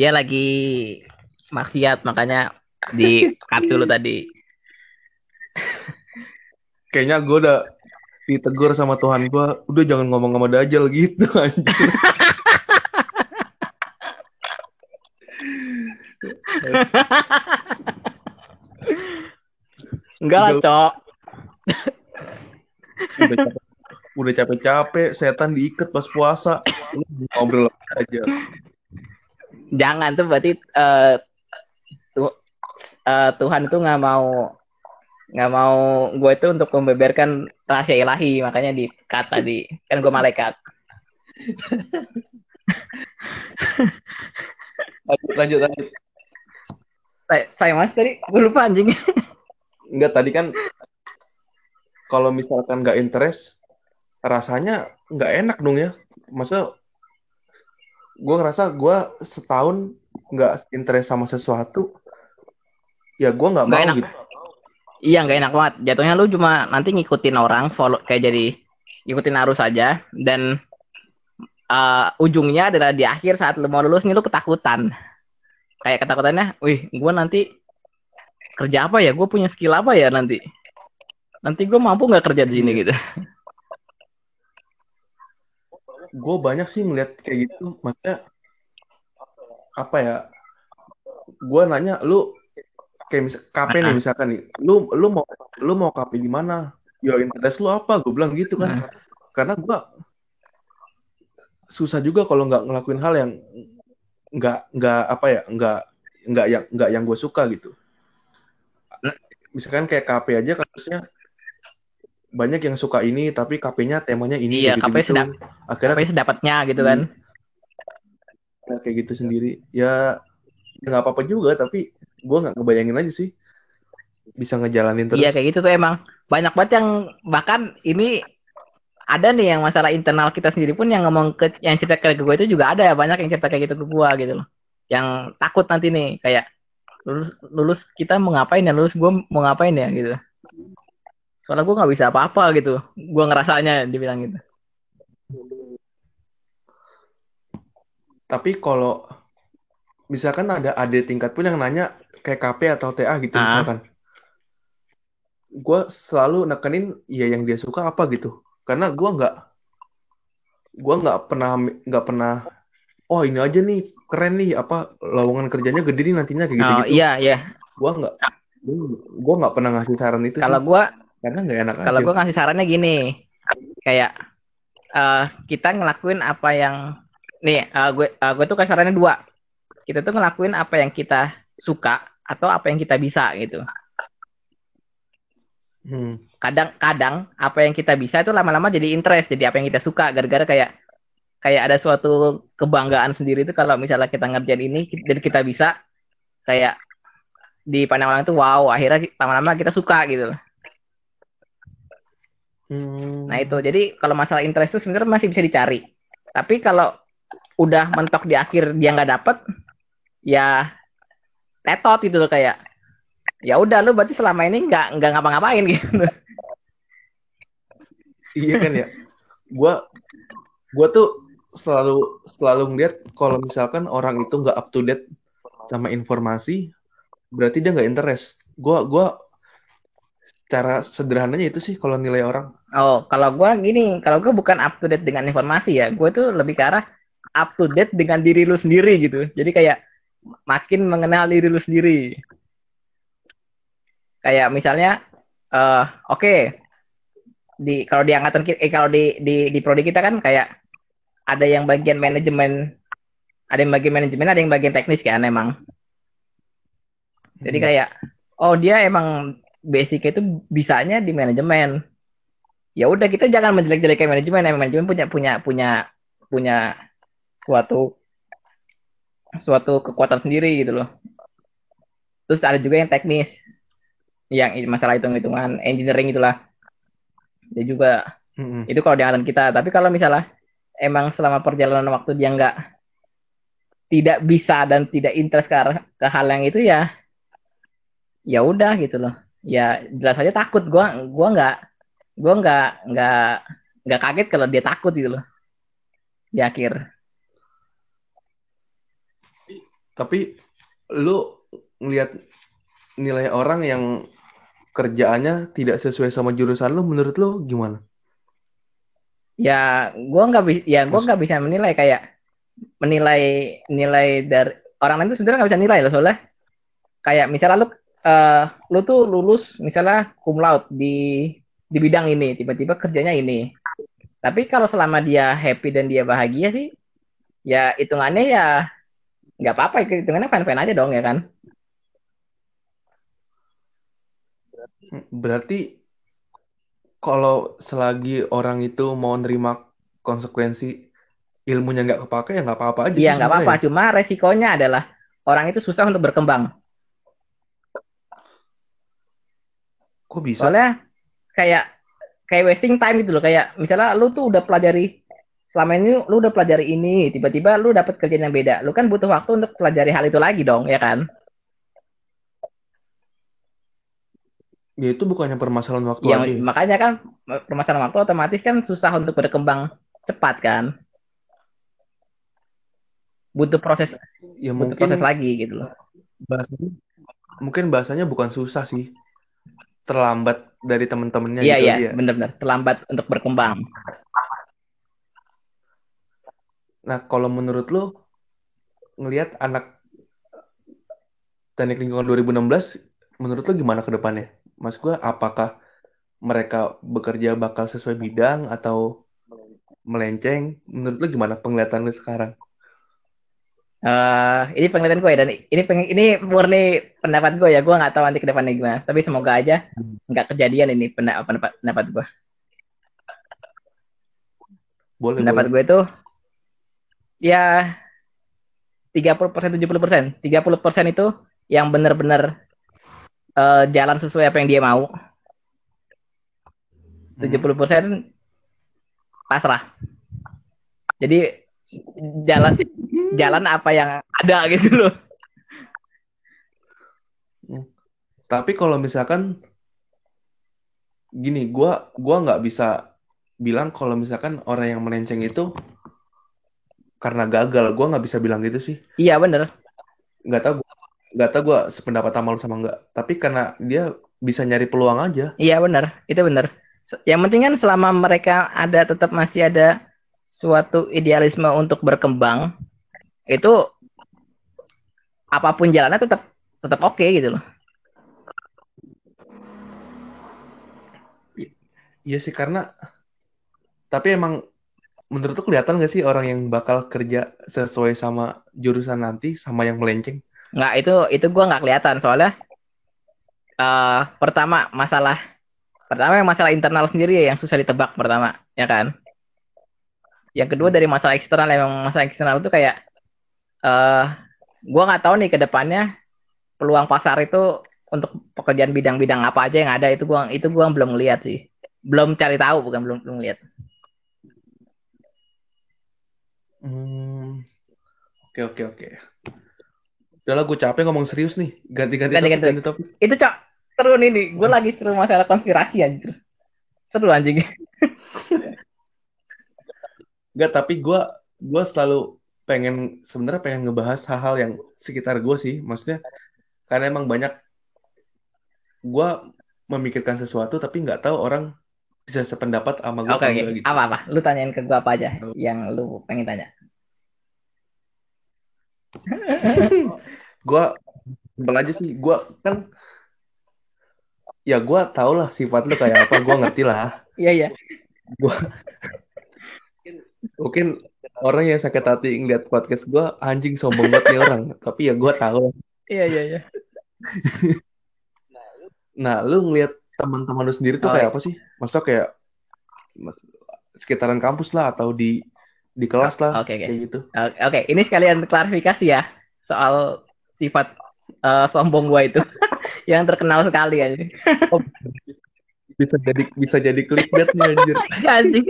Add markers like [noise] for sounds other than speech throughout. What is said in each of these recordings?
dia lagi maksiat makanya di cut dulu tadi. Kayaknya gue udah ditegur sama Tuhan gue, udah jangan ngomong sama Dajjal gitu [laughs] anjir. Enggak lah, Cok. udah capek, udah capek-capek setan diikat pas puasa lu ngobrol aja Jangan tuh berarti eh, tu- eh, Tuhan itu nggak mau nggak mau gue itu untuk membeberkan rahasia ilahi. Makanya di cut tadi kan gue malaikat. Lanjut lanjut lanjut. Saya, saya mas tadi gue lupa anjing. Enggak tadi kan kalau misalkan nggak interest rasanya nggak enak dong ya. Masa gue ngerasa gue setahun nggak interest sama sesuatu ya gue nggak mau enak. gitu. Iya nggak enak banget. Jatuhnya lu cuma nanti ngikutin orang follow kayak jadi ngikutin arus aja dan eh, ujungnya adalah di akhir saat lu mau lulus nih lu ketakutan. Kayak ketakutannya wih gue nanti kerja apa ya? Gue punya skill apa ya nanti? Nanti gue mampu nggak kerja di sini? Iya. gitu gue banyak sih ngeliat kayak gitu. Maksudnya apa ya gue nanya lu kayak mis KP nih misalkan nih lu lu mau lu mau KP di mana? Ya interest lu apa? Gue bilang gitu kan. Nah, karena gue susah juga kalau nggak ngelakuin hal yang nggak nggak apa ya nggak nggak yang nggak yang gue suka gitu. Misalkan kayak KP aja kasusnya banyak yang suka ini tapi KP-nya temanya ini Iya, kayak KP gitu-gitu. sedap- akhirnya apa sedapatnya gitu kan. Ya, kayak gitu sendiri. Ya ya nggak apa-apa juga tapi gue nggak ngebayangin aja sih. Bisa ngejalanin terus. Iya kayak gitu tuh emang. Banyak banget yang bahkan ini ada nih yang masalah internal kita sendiri pun yang ngomong ke yang cerita ke gue itu juga ada. Ya banyak yang cerita kayak gitu ke gue gitu loh. Yang takut nanti nih kayak lulus lulus kita mau ngapain ya? Lulus gue mau ngapain ya? gitu soalnya gue nggak bisa apa-apa gitu. Gue ngerasanya dibilang gitu. Tapi kalau misalkan ada adik tingkat pun yang nanya kayak KP atau TA gitu Ah. misalkan. Gue selalu nekenin ya yang dia suka apa? gitu. Karena gue nggak gue nggak pernah nggak pernah oh ini aja nih keren nih apa lowongan kerjanya gede nih nantinya kayak gitu oh gitu iya iya. Gue nggak gue nggak pernah ngasih saran itu kalau gue karena nggak enak kalau gue ngasih sarannya gini kayak eh, kita ngelakuin apa yang nih eh, gue eh, gue tuh kasih sarannya dua. Kita tuh ngelakuin apa yang kita suka atau apa yang kita bisa gitu. Hmm. kadang-kadang apa yang kita bisa itu lama-lama jadi interest jadi apa yang kita suka. Gara-gara kayak kayak ada suatu kebanggaan sendiri itu kalau misalnya kita ngerjain ini dan kita bisa kayak di pandang orang itu wow akhirnya lama-lama kita suka gitu Hmm. Nah itu, jadi kalau masalah interest itu sebenarnya masih bisa dicari. Tapi kalau udah mentok di akhir dia nggak dapet, ya tetot gitu loh kayak. Ya udah lu berarti selama ini nggak nggak ngapa-ngapain [laughs] gitu. Iya kan ya. Gua gua tuh selalu selalu ngeliat kalau misalkan orang itu nggak up to date sama informasi, berarti dia nggak interest. Gua gua cara sederhananya itu sih kalau nilai orang. Oh, kalau gua gini, kalau gua bukan up to date dengan informasi ya, gua tuh lebih ke arah up to date dengan diri lu sendiri gitu. Jadi kayak makin mengenal diri lu sendiri. Kayak misalnya, eh oke, di kalau di angkatan kita, eh, kalau di di di prodi kita kan kayak ada yang bagian manajemen, ada yang bagian manajemen, ada yang bagian teknis kan emang. Jadi Hmm. kayak, oh dia emang basic itu bisanya di manajemen. Ya udah kita jangan menjelek-jelekan manajemen. Emang manajemen punya punya punya punya suatu suatu kekuatan sendiri gitu loh. Terus ada juga yang teknis yang masalah hitung-hitungan engineering itulah. Dia juga Mm-mm. itu kalau di angkatan kita. Tapi kalau misalnya emang selama perjalanan waktu dia nggak tidak bisa dan tidak interest ke, arah- ke hal yang itu ya ya udah gitu loh ya jelas aja takut. Gua gua nggak gua nggak nggak nggak kaget kalau dia takut gitu loh. Di akhir. Tapi lu ngelihat nilai orang yang kerjaannya tidak sesuai sama jurusan lu, menurut lu gimana? Ya, gua nggak bisa, ya gua nggak bisa menilai. Kayak menilai nilai dari orang lain itu sebenarnya nggak bisa nilai loh soalnya. Kayak misalnya lu eh lu tuh lulus misalnya cum laude di di bidang ini tiba-tiba kerjanya ini. Tapi kalau selama dia happy dan dia bahagia sih ya hitungannya ya nggak apa-apa hitungannya fine-fine aja dong ya kan? Berarti kalau selagi orang itu mau nerima konsekuensi ilmunya nggak kepake ya nggak apa-apa aja iya nggak apa-apa. Ya. cuma resikonya adalah orang itu susah untuk berkembang Kok bisa? soalnya kayak kayak wasting time gitu loh. Kayak misalnya lu tuh udah pelajari selama ini lu udah pelajari ini tiba-tiba lu dapet kerjaan yang beda. Lu kan butuh waktu untuk pelajari hal itu lagi dong ya kan? Ya itu bukannya permasalahan waktu ya ya? makanya kan permasalahan waktu otomatis kan susah untuk berkembang cepat kan? Butuh proses Ya butuh proses mungkin lagi gitu loh. bahasanya, mungkin bahasanya bukan susah sih, terlambat dari temen-temennya iya gitu iya aja ya. benar-benar terlambat untuk berkembang Nah kalau menurut lu ngelihat anak teknik lingkungan 2016, menurut lu gimana ke depannya? Mas gua apakah mereka bekerja bakal sesuai bidang atau melenceng? Menurut lu gimana penglihatan lu sekarang? Eh ini penglihatan gue ya dan ini peng, ini murni pendapat gue ya. Gue nggak tahu nanti ke depannya gimana tapi semoga aja nggak kejadian ini pendapat pendapat, pendapat gue. Boleh, pendapat boleh. gue itu ya 30% 70% 30% itu yang benar-benar eh, jalan sesuai apa yang dia mau. Hmm. 70% pasrah. Jadi jalan jalan apa yang ada gitu loh Tapi kalau misalkan gini, gua gua nggak bisa bilang kalau misalkan orang yang melenceng itu karena gagal. Gua nggak bisa bilang gitu sih. iya bener Nggak tahu gua nggak tahu gua sependapat sama lu sama nggak. Tapi karena dia bisa nyari peluang aja. iya bener itu bener yang penting kan selama mereka ada tetap masih ada suatu idealisme untuk berkembang itu apa pun jalannya tetap tetap oke gitu loh. Iya sih karena tapi emang menurut lu kelihatan nggak sih orang yang bakal kerja sesuai sama jurusan nanti sama yang melenceng? nggak itu itu gue nggak kelihatan. Soalnya eh pertama masalah pertama yang masalah internal sendiri ya yang susah ditebak pertama ya kan yang kedua dari masalah eksternal emang masalah eksternal itu kayak eh gue nggak tahu nih ke depannya peluang pasar itu untuk pekerjaan bidang-bidang apa aja yang ada itu gua itu gua belum lihat sih belum cari tahu bukan belum belum lihat Hmm, oke oke oke. Udah lah gue capek ngomong serius nih. Ganti-ganti Ganti, topik, ganti. ganti topik. itu cok seru nih nih gue lagi seru masalah konspirasi anjir seru anjing [laughs] Enggak, tapi gue gua selalu pengen sebenarnya pengen ngebahas hal-hal yang sekitar gue sih. Maksudnya karena emang banyak gue memikirkan sesuatu tapi nggak tahu orang bisa sependapat sama gue oke oke enggak gitu. apa apa lu tanyain ke gua apa aja yang lu pengen tanya Gue simpel aja sih. Gue kan ya gue tau lah sifat lu kayak apa. Gue ngerti lah. iya iya Gue mungkin orang yang sakit hati ngeliat podcast gue anjing sombong banget nih orang. Tapi ya gue tahu. iya iya iya [laughs] Nah, lu ngeliat teman-teman lu sendiri tuh Oh, kayak iya. apa sih? Maksudnya kayak mas- sekitaran kampus lah atau di di kelas lah oke oke kayak gitu. oke oke. ini sekalian klarifikasi ya soal sifat eh, sombong gua itu [laughs] yang terkenal sekali anjing Oh, bisa jadi bisa jadi clickbait nih anjir. [laughs] anjing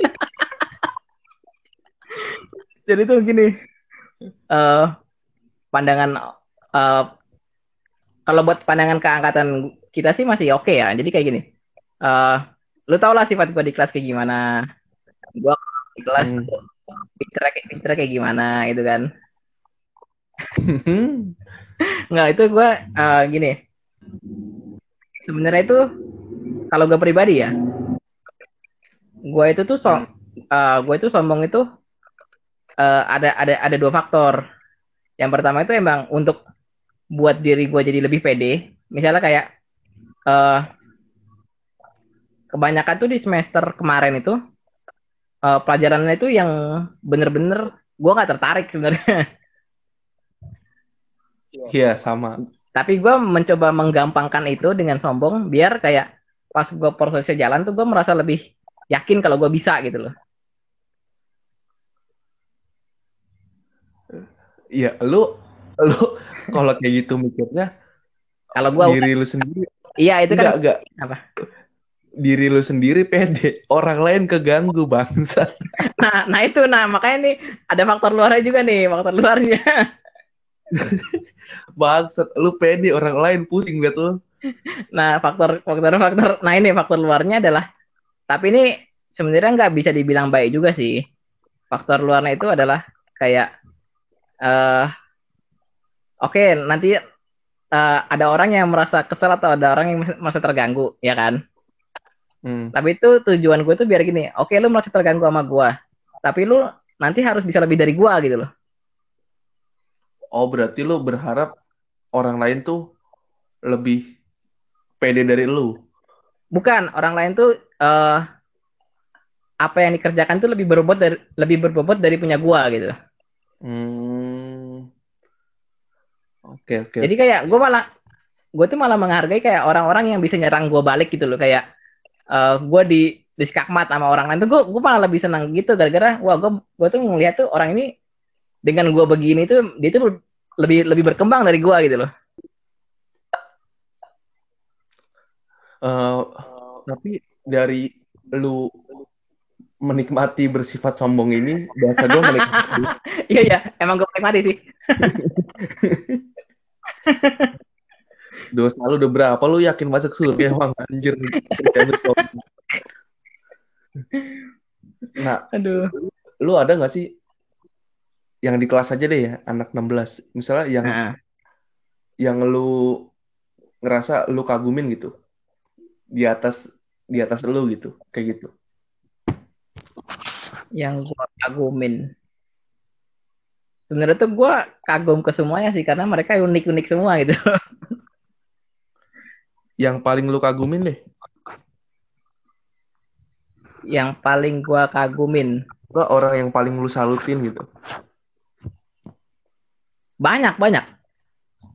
jadi tuh gini eh pandangan eh kalau buat pandangan keangkatan kita sih masih oke ya jadi kayak gini eh lu tau lah sifat gue di kelas kayak gimana gue di kelas Hmm. kayak pinternya kayak gimana gitu kan [laughs] Nggak itu gue uh, gini. Sebenarnya itu kalau gue pribadi ya, gue itu tuh so, uh, gue itu sombong itu uh, ada ada ada dua faktor. Yang pertama itu emang untuk buat diri gue jadi lebih pede. Misalnya kayak uh, kebanyakan tuh di semester kemarin itu uh, pelajarannya itu yang bener-bener gue nggak tertarik sebenarnya. Iya sama. Tapi gue mencoba menggampangkan itu dengan sombong biar kayak pas gue prosesnya jalan tuh gue merasa lebih yakin kalau gue bisa gitu loh. Iya, lu lu [laughs] kalau kayak gitu mikirnya kalau gua diri lu sendiri. Iya, itu kan enggak, apa? Diri lu sendiri pede, orang lain keganggu bangsa. [laughs] Nah, nah itu nah makanya nih ada faktor luarnya juga nih, faktor luarnya. [laughs] Bangsat, lu pede orang lain pusing liat lu. Nah, faktor faktor faktor nah ini faktor luarnya adalah tapi ini sebenarnya nggak bisa dibilang baik juga sih. Faktor luarnya itu adalah kayak uh, oke okay, nanti uh, ada orang yang merasa kesel atau ada orang yang merasa terganggu ya kan hmm. tapi itu tujuan gue tuh biar gini oke okay, lu merasa terganggu sama gue tapi lu nanti harus bisa lebih dari gue gitu loh oh berarti lu berharap orang lain tuh lebih pede dari lu bukan orang lain tuh uh, apa yang dikerjakan tuh lebih berbobot dari lebih berbobot dari punya gua gitu. Hmm. Oke oke. Jadi kayak gue malah gue tuh malah menghargai kayak orang-orang yang bisa nyerang gue balik gitu loh kayak uh, eh, gue di di skakmat sama orang lain tuh gue gue malah lebih senang gitu gara-gara wah gue gue tuh ngeliat tuh orang ini dengan gue begini tuh dia tuh lebih lebih berkembang dari gue gitu loh. Uh, tapi dari lu menikmati bersifat sombong ini bahasa gue menikmati. [laughs] Iya iya. Emang gue menikmati sih. [laughs] Dosa lu udah berapa? Lu yakin masuk surga emang? Anjir. Nah aduh. lu ada gak sih yang di kelas aja deh ya anak 16 misalnya yang uh. yang lu ngerasa lu kagumin gitu di atas di atas lu gitu kayak gitu yang gue kagumin. Sebenarnya tuh gue kagum ke semuanya sih karena mereka unik-unik semua gitu. Yang paling lu kagumin deh. Yang paling gue kagumin. Gak orang yang paling lu salutin gitu. Banyak banyak.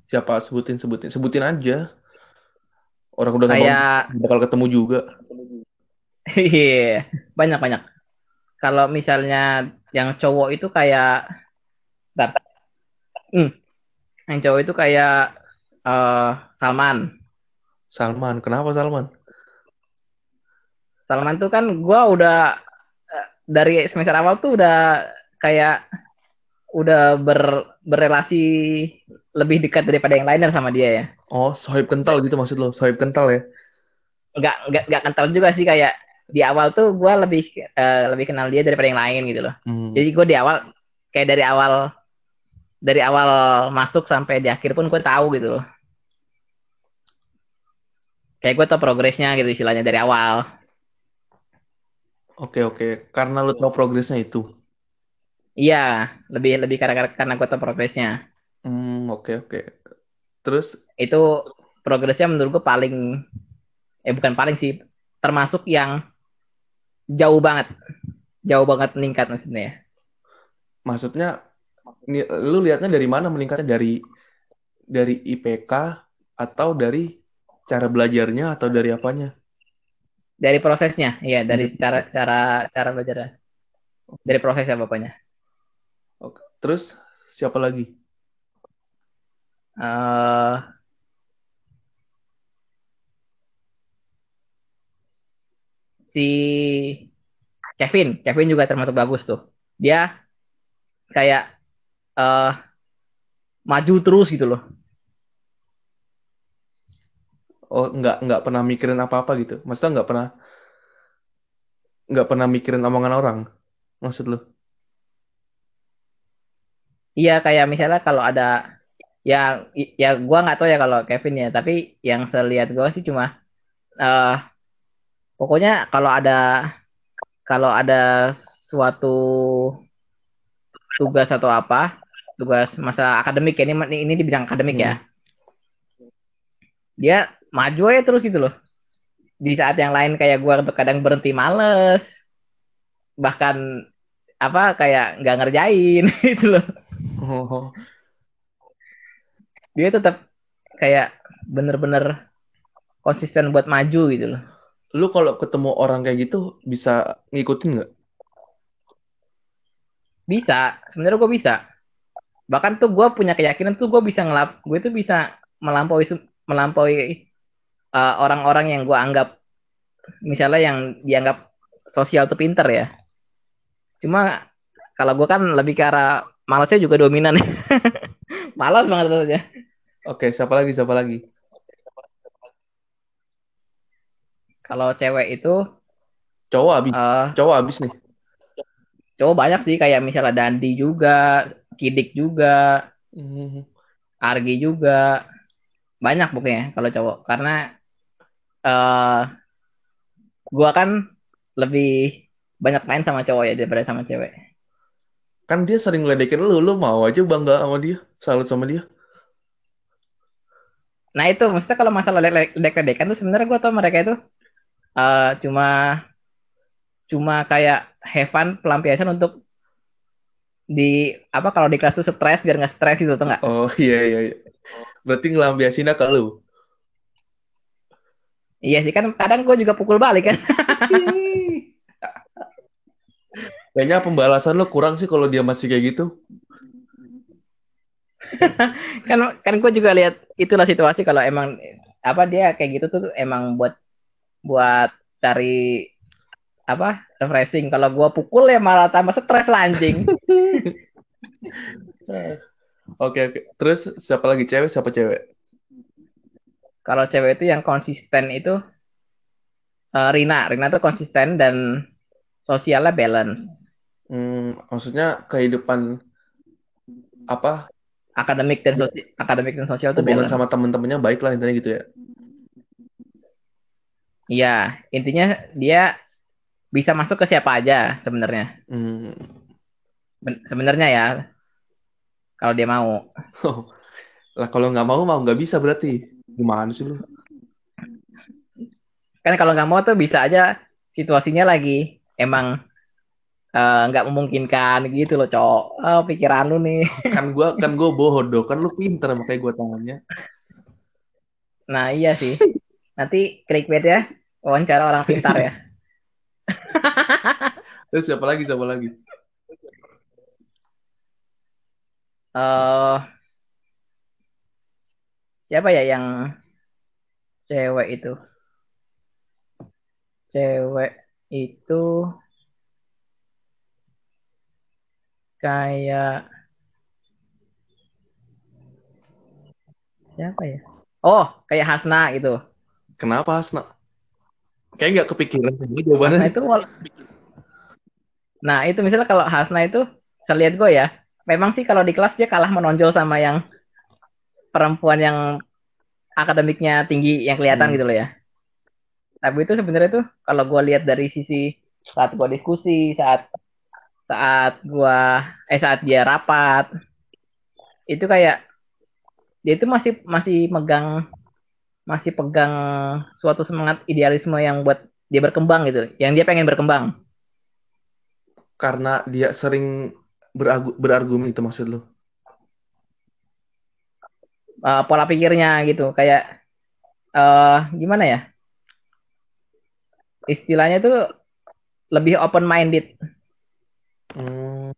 Siapa sebutin sebutin. Sebutin aja. Orang udah kayak bakal ketemu juga. [laughs] Iya banyak banyak kalau misalnya yang cowok itu kayak Bentar. Hmm. Yang cowok itu kayak uh, Salman. Salman, kenapa Salman? Salman tuh kan gue udah eh, dari semester awal tuh udah kayak udah ber, berrelasi lebih dekat daripada yang lainnya sama dia ya. Oh, sohib kental gitu maksud lo? Sohib kental ya? Enggak, enggak, enggak kental juga sih kayak di awal tuh gue lebih uh, lebih kenal dia daripada yang lain gitu loh. Hmm. Jadi gue di awal kayak dari awal dari awal masuk sampai di akhir pun gue tahu gitu loh. Kayak gue tau progresnya gitu istilahnya dari awal. Oke oke, karena lu tau progresnya itu. Iya, lebih lebih karena karena gue tau progresnya. Hmm oke oke. Terus itu progresnya menurut gue paling, eh bukan paling sih, termasuk yang jauh banget. Jauh banget meningkat maksudnya ya. Maksudnya lu lihatnya dari mana? Meningkatnya dari dari IPK atau dari cara belajarnya atau dari apanya? Dari prosesnya iya dari cara cara cara belajar. Dari prosesnya bapaknya Oke. terus siapa lagi? Uh, si Kevin, Kevin juga termasuk bagus tuh. Dia kayak uh, maju terus gitu loh. Oh, nggak nggak pernah mikirin apa-apa gitu. Maksudnya nggak pernah nggak pernah mikirin omongan orang. Maksud lo? iya kayak misalnya kalau ada yang ya gua nggak tahu ya kalau Kevin ya tapi yang saya lihat gua sih cuma eh pokoknya kalau ada kalau ada suatu tugas atau apa tugas masa akademik ya ini ini di bidang akademik ya. Hmm. dia maju aja terus gitu loh. Di saat yang lain kayak gua kadang berhenti males. Bahkan apa kayak nggak ngerjain [laughs] gitu loh. Oh, dia tetap kayak bener-bener konsisten buat maju gitu loh lu kalau ketemu orang kayak gitu bisa ngikutin nggak? bisa sebenarnya gue bisa bahkan tuh gue punya keyakinan tuh gue bisa ngelap gue tuh bisa melampaui melampaui uh, orang-orang yang gue anggap misalnya yang dianggap sosial tuh pinter ya cuma kalau gue kan lebih ke arah malasnya juga dominan [laughs] malas banget aja Oke, siapa lagi? Siapa lagi? Kalau cewek itu Cowok abis, uh, cowok abis nih. cowok banyak sih kayak misalnya Dandi juga Kidik juga Hmm. Argi juga banyak pokoknya kalau cowok karena uh, gua kan lebih banyak main sama cowok ya daripada sama cewek Kan dia sering ngeledekin lu, lu mau aja bangga sama dia, salut sama dia. nah itu maksudnya kalau masalah ledek-ledekan tuh sebenarnya gua tau mereka itu uh, cuma cuma kayak have fun pelampiasan untuk di apa kalau di kelas tuh stres biar nggak stres gitu tuh nggak Oh iya iya. iya. Berarti ngelampiasinnya ke lu. iya sih kan kadang gue juga pukul balik kan [laughs] Kayaknya pembalasan lu kurang sih kalau dia masih kayak gitu. [laughs] kan kan gue juga lihat itulah situasi kalau emang apa dia kayak gitu tuh emang buat buat cari apa refreshing kalau gue pukul ya malah tambah stres lancing [laughs] Oke oke. Terus siapa lagi cewek? Siapa cewek? kalau cewek itu yang konsisten itu uh, Rina Rina tuh konsisten dan sosialnya balance Hmm, maksudnya kehidupan apa akademik dan sosial akademik dan sosial tuh balance sama temen-temennya baik lah intinya gitu ya. Iya intinya dia bisa masuk ke siapa aja sebenarnya Hmm. Ben- sebenarnya ya kalau dia mau Lah kalau nggak mau mau nggak bisa berarti. Gimana sih lu? kan kalau nggak mau tuh bisa aja situasinya lagi emang eh, nggak memungkinkan gitu loh cowok oh, pikiran lu nih [laughs] Kan gua kan gua bodoh, kan lu pinter makanya gua tanya. nah iya sih [laughs] nanti clickbait ya wawancara orang pintar ya [laughs] Terus siapa lagi? Siapa lagi? eh siapa ya yang cewek itu cewek itu kayak siapa ya oh kayak Hasna gitu Kenapa Hasna? Kayak nggak kepikiran sih jawabannya. itu wal- nah itu misalnya kalau Hasna itu saya lihat gue ya memang sih kalau di kelas dia kalah menonjol sama yang perempuan yang akademiknya tinggi yang kelihatan Hmm. gitu loh ya tapi itu sebenarnya tuh kalau gue lihat dari sisi saat gue diskusi saat saat gua eh saat dia rapat itu kayak dia itu masih masih megang masih pegang suatu semangat idealisme yang buat dia berkembang gitu. Yang dia pengen berkembang. Karena dia sering beragu- berargumen itu maksud lu. Uh, pola pikirnya gitu. Kayak eh gimana ya? Istilahnya tuh lebih open minded Hmm.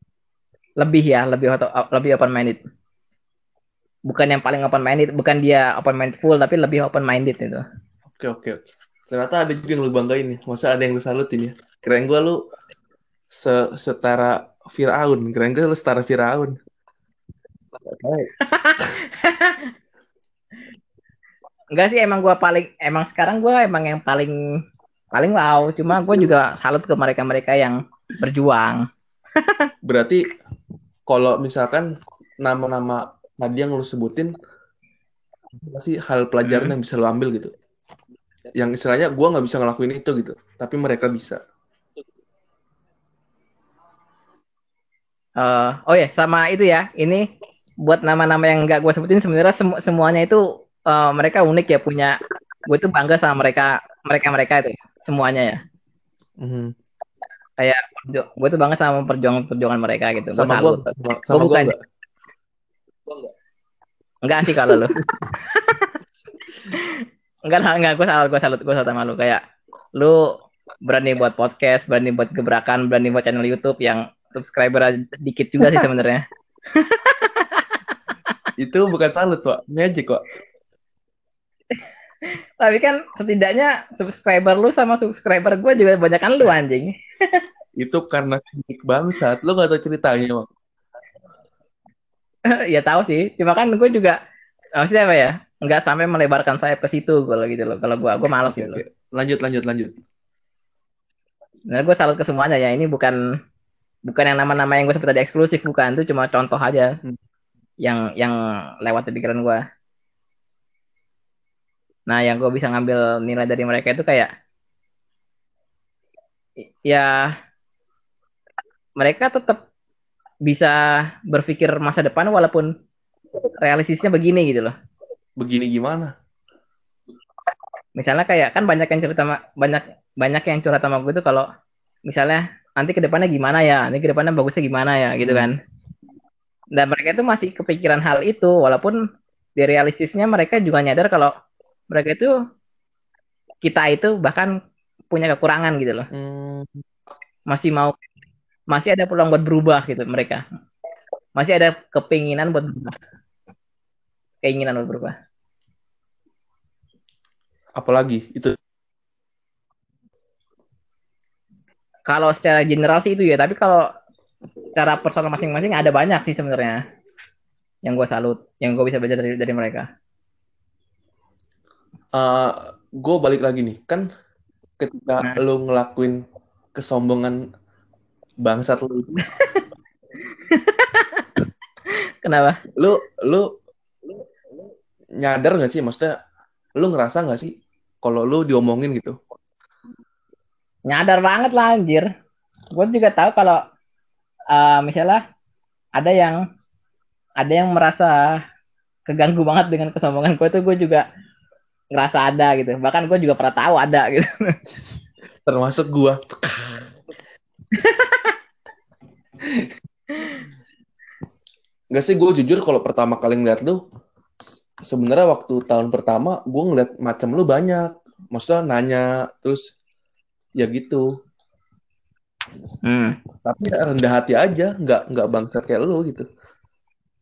lebih ya lebih lebih open minded bukan yang paling open minded bukan dia open minded full tapi lebih open minded itu Oke oke oke. Ternyata ada juga yang lu banggain ya. Masa ada yang lu salutin ya? Kirain gua lu se setara Firaun. Kirain gua lu setara Firaun. [laughs] enggak sih emang gua paling emang sekarang gua emang yang paling paling wow cuma gue juga salut ke mereka-mereka yang berjuang [laughs] Berarti kalau misalkan nama-nama tadi yang lu sebutin apa sih hal pelajaran Hmm. yang bisa lu ambil gitu yang istilahnya gua nggak bisa ngelakuin itu gitu tapi mereka bisa Eh, oh ya, sama itu ya. Ini buat nama-nama yang nggak gue sebutin sebenarnya semu- semuanya itu eh, mereka unik ya punya. Gue tuh bangga sama mereka, mereka mereka itu semuanya ya. Mhm. Kayak gue tuh bangga sama perjuangan-perjuangan mereka gitu. Gue sama nggak? sama, Gue gua bukan nggak enggak sih kalau lu. Enggak lah, enggak. Gue salut, gue salut, gue salut sama lu. Kayak lu berani buat podcast, berani buat gebrakan, berani buat channel YouTube yang subscriber dikit juga sih sebenarnya. itu bukan salut pak magic kok Tapi kan setidaknya subscriber lu sama subscriber gue juga banyak kan lu anjing. itu karena magic bangsat lu nggak tahu ceritanya Mak. [laughs] ya tahu sih. Cuma kan gue juga maksudnya apa ya? Nggak sampai melebarkan sayap ke situ kalau gitu loh. Kalau gue gue malas gitu loh. lanjut lanjut lanjut Nah, gue salut ke semuanya ya. Ini bukan bukan yang nama-nama yang gue sebut tadi eksklusif bukan. Itu cuma contoh aja Hmm. yang yang lewat di pikiran gue. Nah, yang gue bisa ngambil nilai dari mereka itu kayak ya mereka tetap bisa berpikir masa depan walaupun realistisnya begini gitu loh. begini gimana Misalnya kayak kan banyak yang cerita banyak banyak yang curhat sama gue tuh kalau misalnya nanti ke depannya gimana ya, nanti ke depannya bagusnya gimana ya gitu Hmm. kan. Dan mereka itu masih kepikiran hal itu walaupun di realistisnya mereka juga nyadar kalau mereka itu kita itu bahkan punya kekurangan gitu loh. Hmm, Masih mau masih ada peluang buat berubah gitu mereka. Masih ada kepinginan buat berubah. Keinginan buat berubah. apalagi itu Kalau secara general sih itu ya, tapi kalau secara personal masing-masing ada banyak sih sebenarnya yang gue salut, yang gue bisa belajar dari, dari mereka. gue Eh, balik lagi nih kan ketika Nah. lu ngelakuin kesombongan bangsat lu itu, [laughs] Kenapa? lu lu nyadar nggak sih maksudnya lu ngerasa nggak sih kalau lu diomongin gitu Nyadar banget lah anjir. Gue juga tahu kalau eh, misalnya ada yang ada yang merasa keganggu banget dengan kesombongan gue tuh gue juga ngerasa ada gitu. Bahkan gue juga pernah tahu ada gitu. [laughs] termasuk gua nggak sih gue jujur kalau pertama kali ngeliat lu sebenarnya waktu tahun pertama gue ngeliat macam lu banyak. Maksudnya nanya terus ya gitu. Hmm. tapi ya rendah hati aja nggak nggak bangsat kayak lu gitu.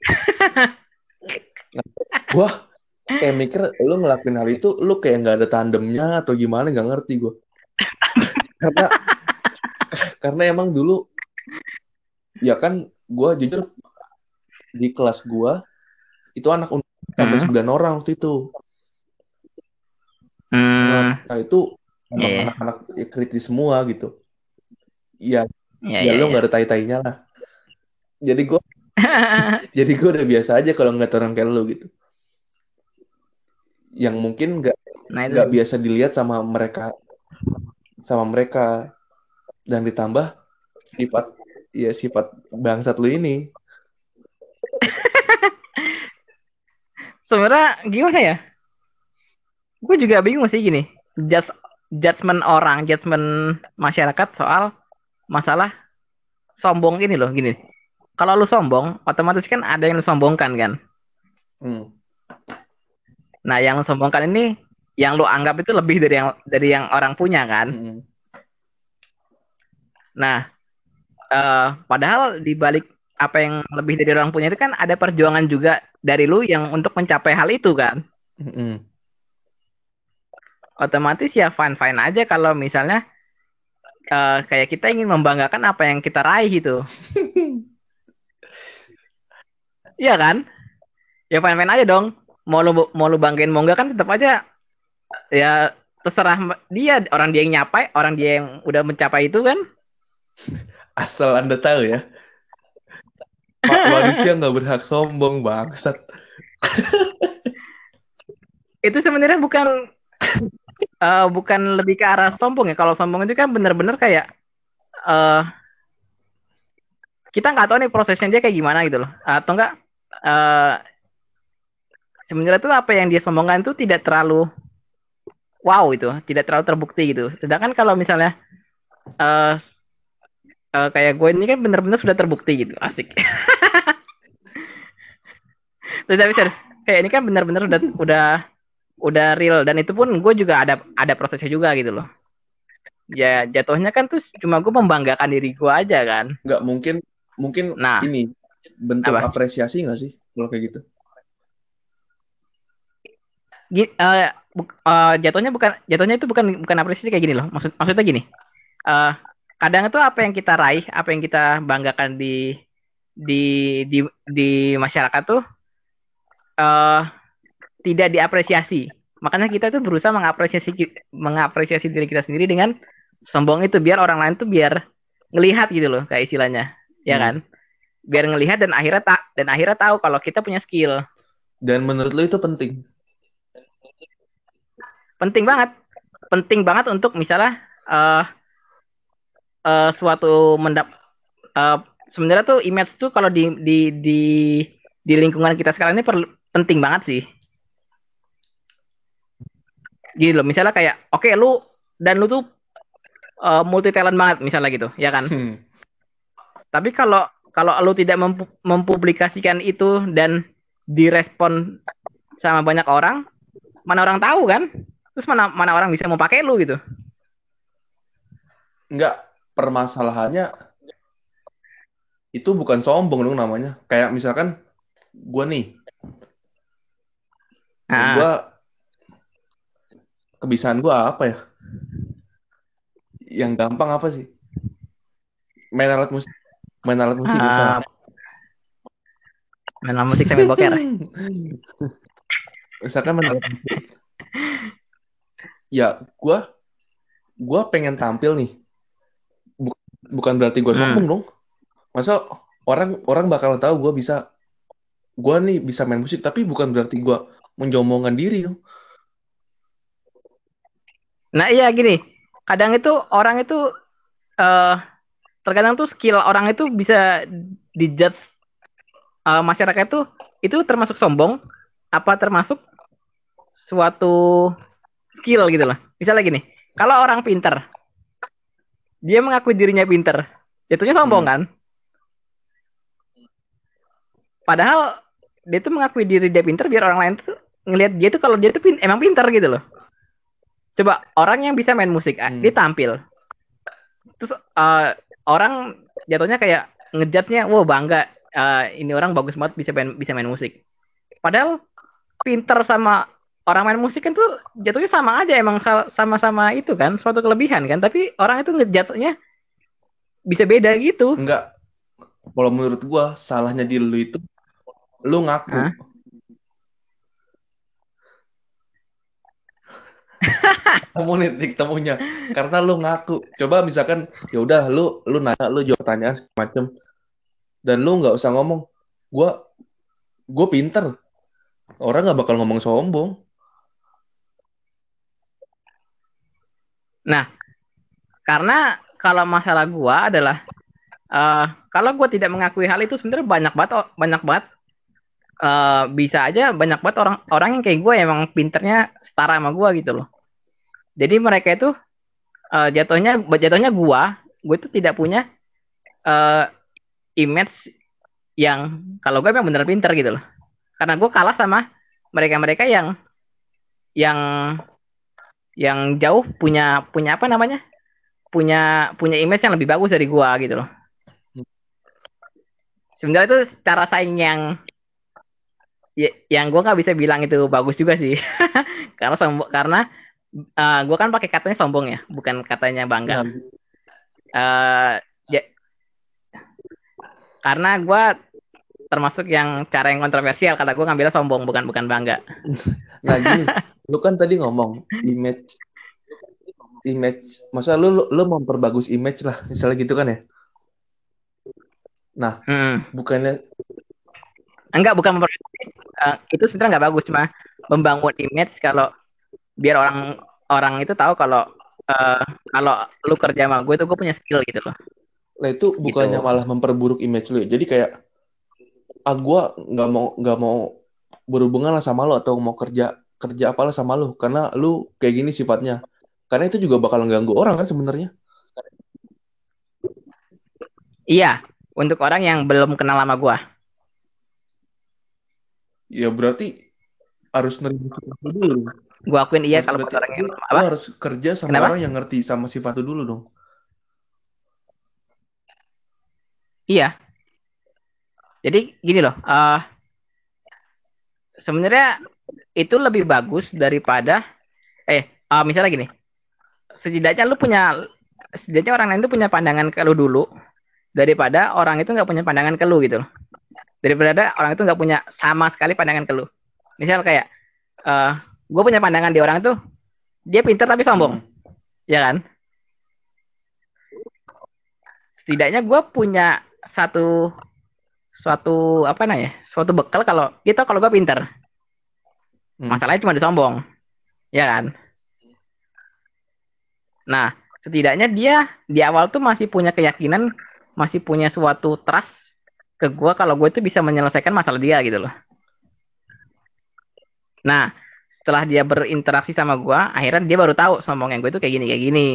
[laughs] Nah, gua kayak mikir lu ngelakuin hal itu lu kayak nggak ada tandemnya atau gimana nggak ngerti gue [laughs] karena karena emang dulu ya kan gua jujur di kelas gua itu anak sampai Hmm. 9 orang waktu itu Hmm. nah, nah, itu emang Iya. anak-anak ya, kritis semua gitu ya Ya, ya ya, lu ya. nggak ada tai-tainya lah jadi gua [laughs] jadi gue udah biasa aja kalau ngeliat orang kayak lu gitu yang mungkin nggak Nah nggak biasa dilihat sama mereka sama mereka dan ditambah sifat ya sifat bangsat lu ini [laughs] sebenarnya gimana ya? Gue juga bingung sih gini. Judge, judgement orang, judgement masyarakat soal masalah sombong ini loh, gini. Kalau lu sombong, otomatis kan ada yang lu sombongkan kan. Hmm. Nah, yang lu sombongkan ini, yang lu anggap itu lebih dari yang dari yang orang punya kan. Mm-mm. Nah, eh, padahal di balik apa yang lebih dari orang punya itu kan ada perjuangan juga dari lu yang untuk mencapai hal itu kan. Mm-mm. otomatis ya fine fine aja kalau misalnya eh, kayak kita ingin membanggakan apa yang kita raih gitu [laughs] iya kan ya fine fine aja dong mau lu mau lu banggain mau enggak kan tetap aja ya terserah dia orang dia yang nyapai orang dia yang udah mencapai itu kan [laughs] asal anda tahu ya Ma- [laughs] manusia nggak berhak sombong bangsat. itu sebenarnya bukan eh, bukan lebih ke arah sombong ya. Kalau sombong itu kan bener-bener kayak eh kita nggak tahu nih prosesnya dia kayak gimana gitu loh. Atau enggak eh sebenarnya tuh apa yang dia sombongkan itu tidak terlalu wow itu, tidak terlalu terbukti gitu. Sedangkan kalau misalnya eh eh, kayak gue ini kan bener-bener sudah terbukti gitu, asik. [laughs] Terus tapi serius, kayak ini kan bener-bener udah udah udah real dan itu pun gue juga ada ada prosesnya juga gitu loh. Ya jatuhnya kan tuh cuma gue membanggakan diri gue aja kan. Nggak mungkin mungkin Nah, ini bentuk apa? apresiasi nggak sih kalau kayak gitu? Gi- eh, buk- eh, jatuhnya bukan jatuhnya itu bukan bukan apresiasi kayak gini loh. Maksud maksudnya gini. eh kadang itu apa yang kita raih, apa yang kita banggakan di di di di masyarakat tuh eh tidak diapresiasi. Makanya kita tuh berusaha mengapresiasi mengapresiasi diri kita sendiri dengan sombong itu biar orang lain tuh biar ngelihat gitu loh kayak istilahnya. Ya Hmm. kan? Biar ngelihat dan akhirnya tak dan akhirnya tahu kalau kita punya skill. Dan menurut lo itu penting. Penting banget. Penting banget untuk misalnya eh eh, suatu mendap eh, sebenarnya tuh image tuh kalau di di di di lingkungan kita sekarang ini perlu penting banget sih. Gini loh, misalnya kayak oke lu dan lu tuh multi talent banget misalnya gitu, ya kan? Hmm. Tapi kalau kalau lu tidak mempu- mempublikasikan itu dan direspon sama banyak orang, mana orang tahu kan? Terus mana mana orang bisa mau pakai lu gitu. Nggak permasalahannya itu bukan sombong dong namanya. Kayak misalkan gue nih, Nah, gue kebiasaan gue apa ya? Yang gampang apa sih? Main alat musik, main alat musik ah, main musik sambil boker. [laughs] Misalkan main alat musik. Ya, gue gue pengen tampil nih. Bu- bukan berarti gue Hmm. sombong dong. Masa orang orang bakal tahu gue bisa gue nih bisa main musik tapi bukan berarti gue menjombongkan diri dong. Nah iya gini, kadang itu orang itu eh terkadang tuh skill orang itu bisa dijudge eh, masyarakat itu itu termasuk sombong apa termasuk suatu skill gitu loh. Misalnya gini, kalau orang pinter, dia mengakui dirinya pinter, jatuhnya sombong Hmm. kan? Padahal dia tuh mengakui diri dia pinter biar orang lain tuh ngelihat dia tuh kalau dia tuh pin- emang pinter gitu loh. Coba orang yang bisa main musik, ah, Hmm. dia tampil. Terus eh, orang jatuhnya kayak ngejudge-nya, wah bangga, eh, ini orang bagus banget bisa main bisa main musik. Padahal pinter sama orang main musik kan tuh jatuhnya sama aja emang sama-sama itu kan suatu kelebihan kan. Tapi orang itu ngejudge-nya bisa beda gitu. Enggak. Kalau menurut gue salahnya di lu itu lu ngaku. Hah? [laughs] Kamu titik temunya karena lu ngaku. Coba misalkan ya udah lu lu nanya lu jawab pertanyaan segala macem dan lu nggak usah ngomong gua gue pinter orang nggak bakal ngomong sombong Nah, karena kalau masalah gua adalah eh kalau gua tidak mengakui hal itu sebenarnya banyak banget banyak banget eh bisa aja banyak banget orang orang yang kayak gue emang pinternya setara sama gua gitu loh. Jadi mereka itu eh, jatuhnya jatuhnya gua, gue itu tidak punya eh image yang kalau gue emang bener pinter gitu loh. Karena gue kalah sama mereka-mereka yang yang yang jauh punya punya apa namanya? punya punya image yang lebih bagus dari gua gitu loh. Sebenarnya itu cara saing yang ya, yang gua nggak bisa bilang itu bagus juga sih. [laughs] karena sombong karena eh, gua kan pakai katanya sombong ya, bukan katanya bangga. Nah, Eh, ya- karena gua termasuk yang cara yang kontroversial karena gua ngambilnya sombong bukan bukan bangga. [laughs] nah gini lu kan tadi ngomong image image masa lu, lu lu memperbagus image lah misalnya gitu kan ya Hmm. bukannya enggak bukan memperbaiki uh, itu sebenarnya nggak bagus cuma membangun image kalau biar orang orang itu tahu kalau uh, kalau lu kerja sama gue tuh gue punya skill gitu loh Nah itu bukannya gitu. malah memperburuk image lu ya. Jadi kayak ah gue nggak mau nggak mau berhubungan lah sama lo atau mau kerja kerja apalah sama lo karena lu kayak gini sifatnya. Karena itu juga bakal ganggu orang kan sebenarnya. Iya, untuk orang yang belum kenal sama gue. Ya berarti harus nerima sifat lu dulu. Gue akuin iya kalau orang yang apa? harus kerja sama Kenapa? orang yang ngerti sama sifat lu dulu dong. Iya. Jadi gini loh, uh, sebenarnya itu lebih bagus daripada eh uh, misalnya gini, setidaknya lu punya setidaknya orang lain itu punya pandangan ke lu dulu daripada orang itu nggak punya pandangan ke lu gitu loh. Daripada orang itu nggak punya sama sekali pandangan ke lu. Misal kayak uh, gue punya pandangan di orang itu dia pintar tapi sombong, hmm. ya kan? Setidaknya gue punya satu suatu apa namanya suatu bekal kalau kita kalau gue pinter. Hmm. masalahnya cuma disombong. Ya kan? Nah setidaknya dia di awal tuh masih punya keyakinan masih punya suatu trust ke gue kalau gue itu bisa menyelesaikan masalah dia gitu loh. Nah setelah dia berinteraksi sama gue akhirnya dia baru tahu sombong yang gue itu kayak gini kayak gini.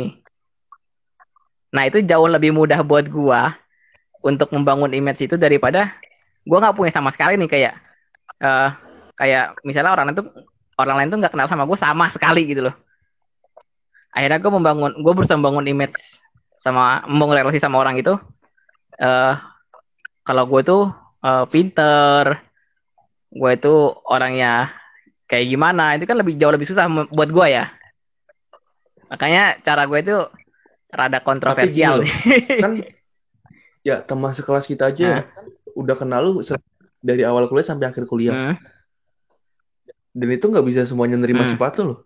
Nah itu jauh lebih mudah buat gue untuk membangun image itu daripada gue nggak punya sama sekali nih kayak uh, kayak misalnya orang itu orang lain tuh nggak kenal sama gue sama sekali gitu loh. Akhirnya gue membangun gue berusaha membangun image sama membangun relasi sama orang itu uh, kalau gue tuh uh, pinter gue itu orangnya kayak gimana itu kan lebih jauh lebih susah buat gue ya. Makanya cara gue itu rada kontroversial. kan [laughs] ya teman sekelas kita aja nah. udah kenal lu dari awal kuliah sampai akhir kuliah. Hmm. Dan itu nggak bisa semuanya nerima hmm. sifat lu loh.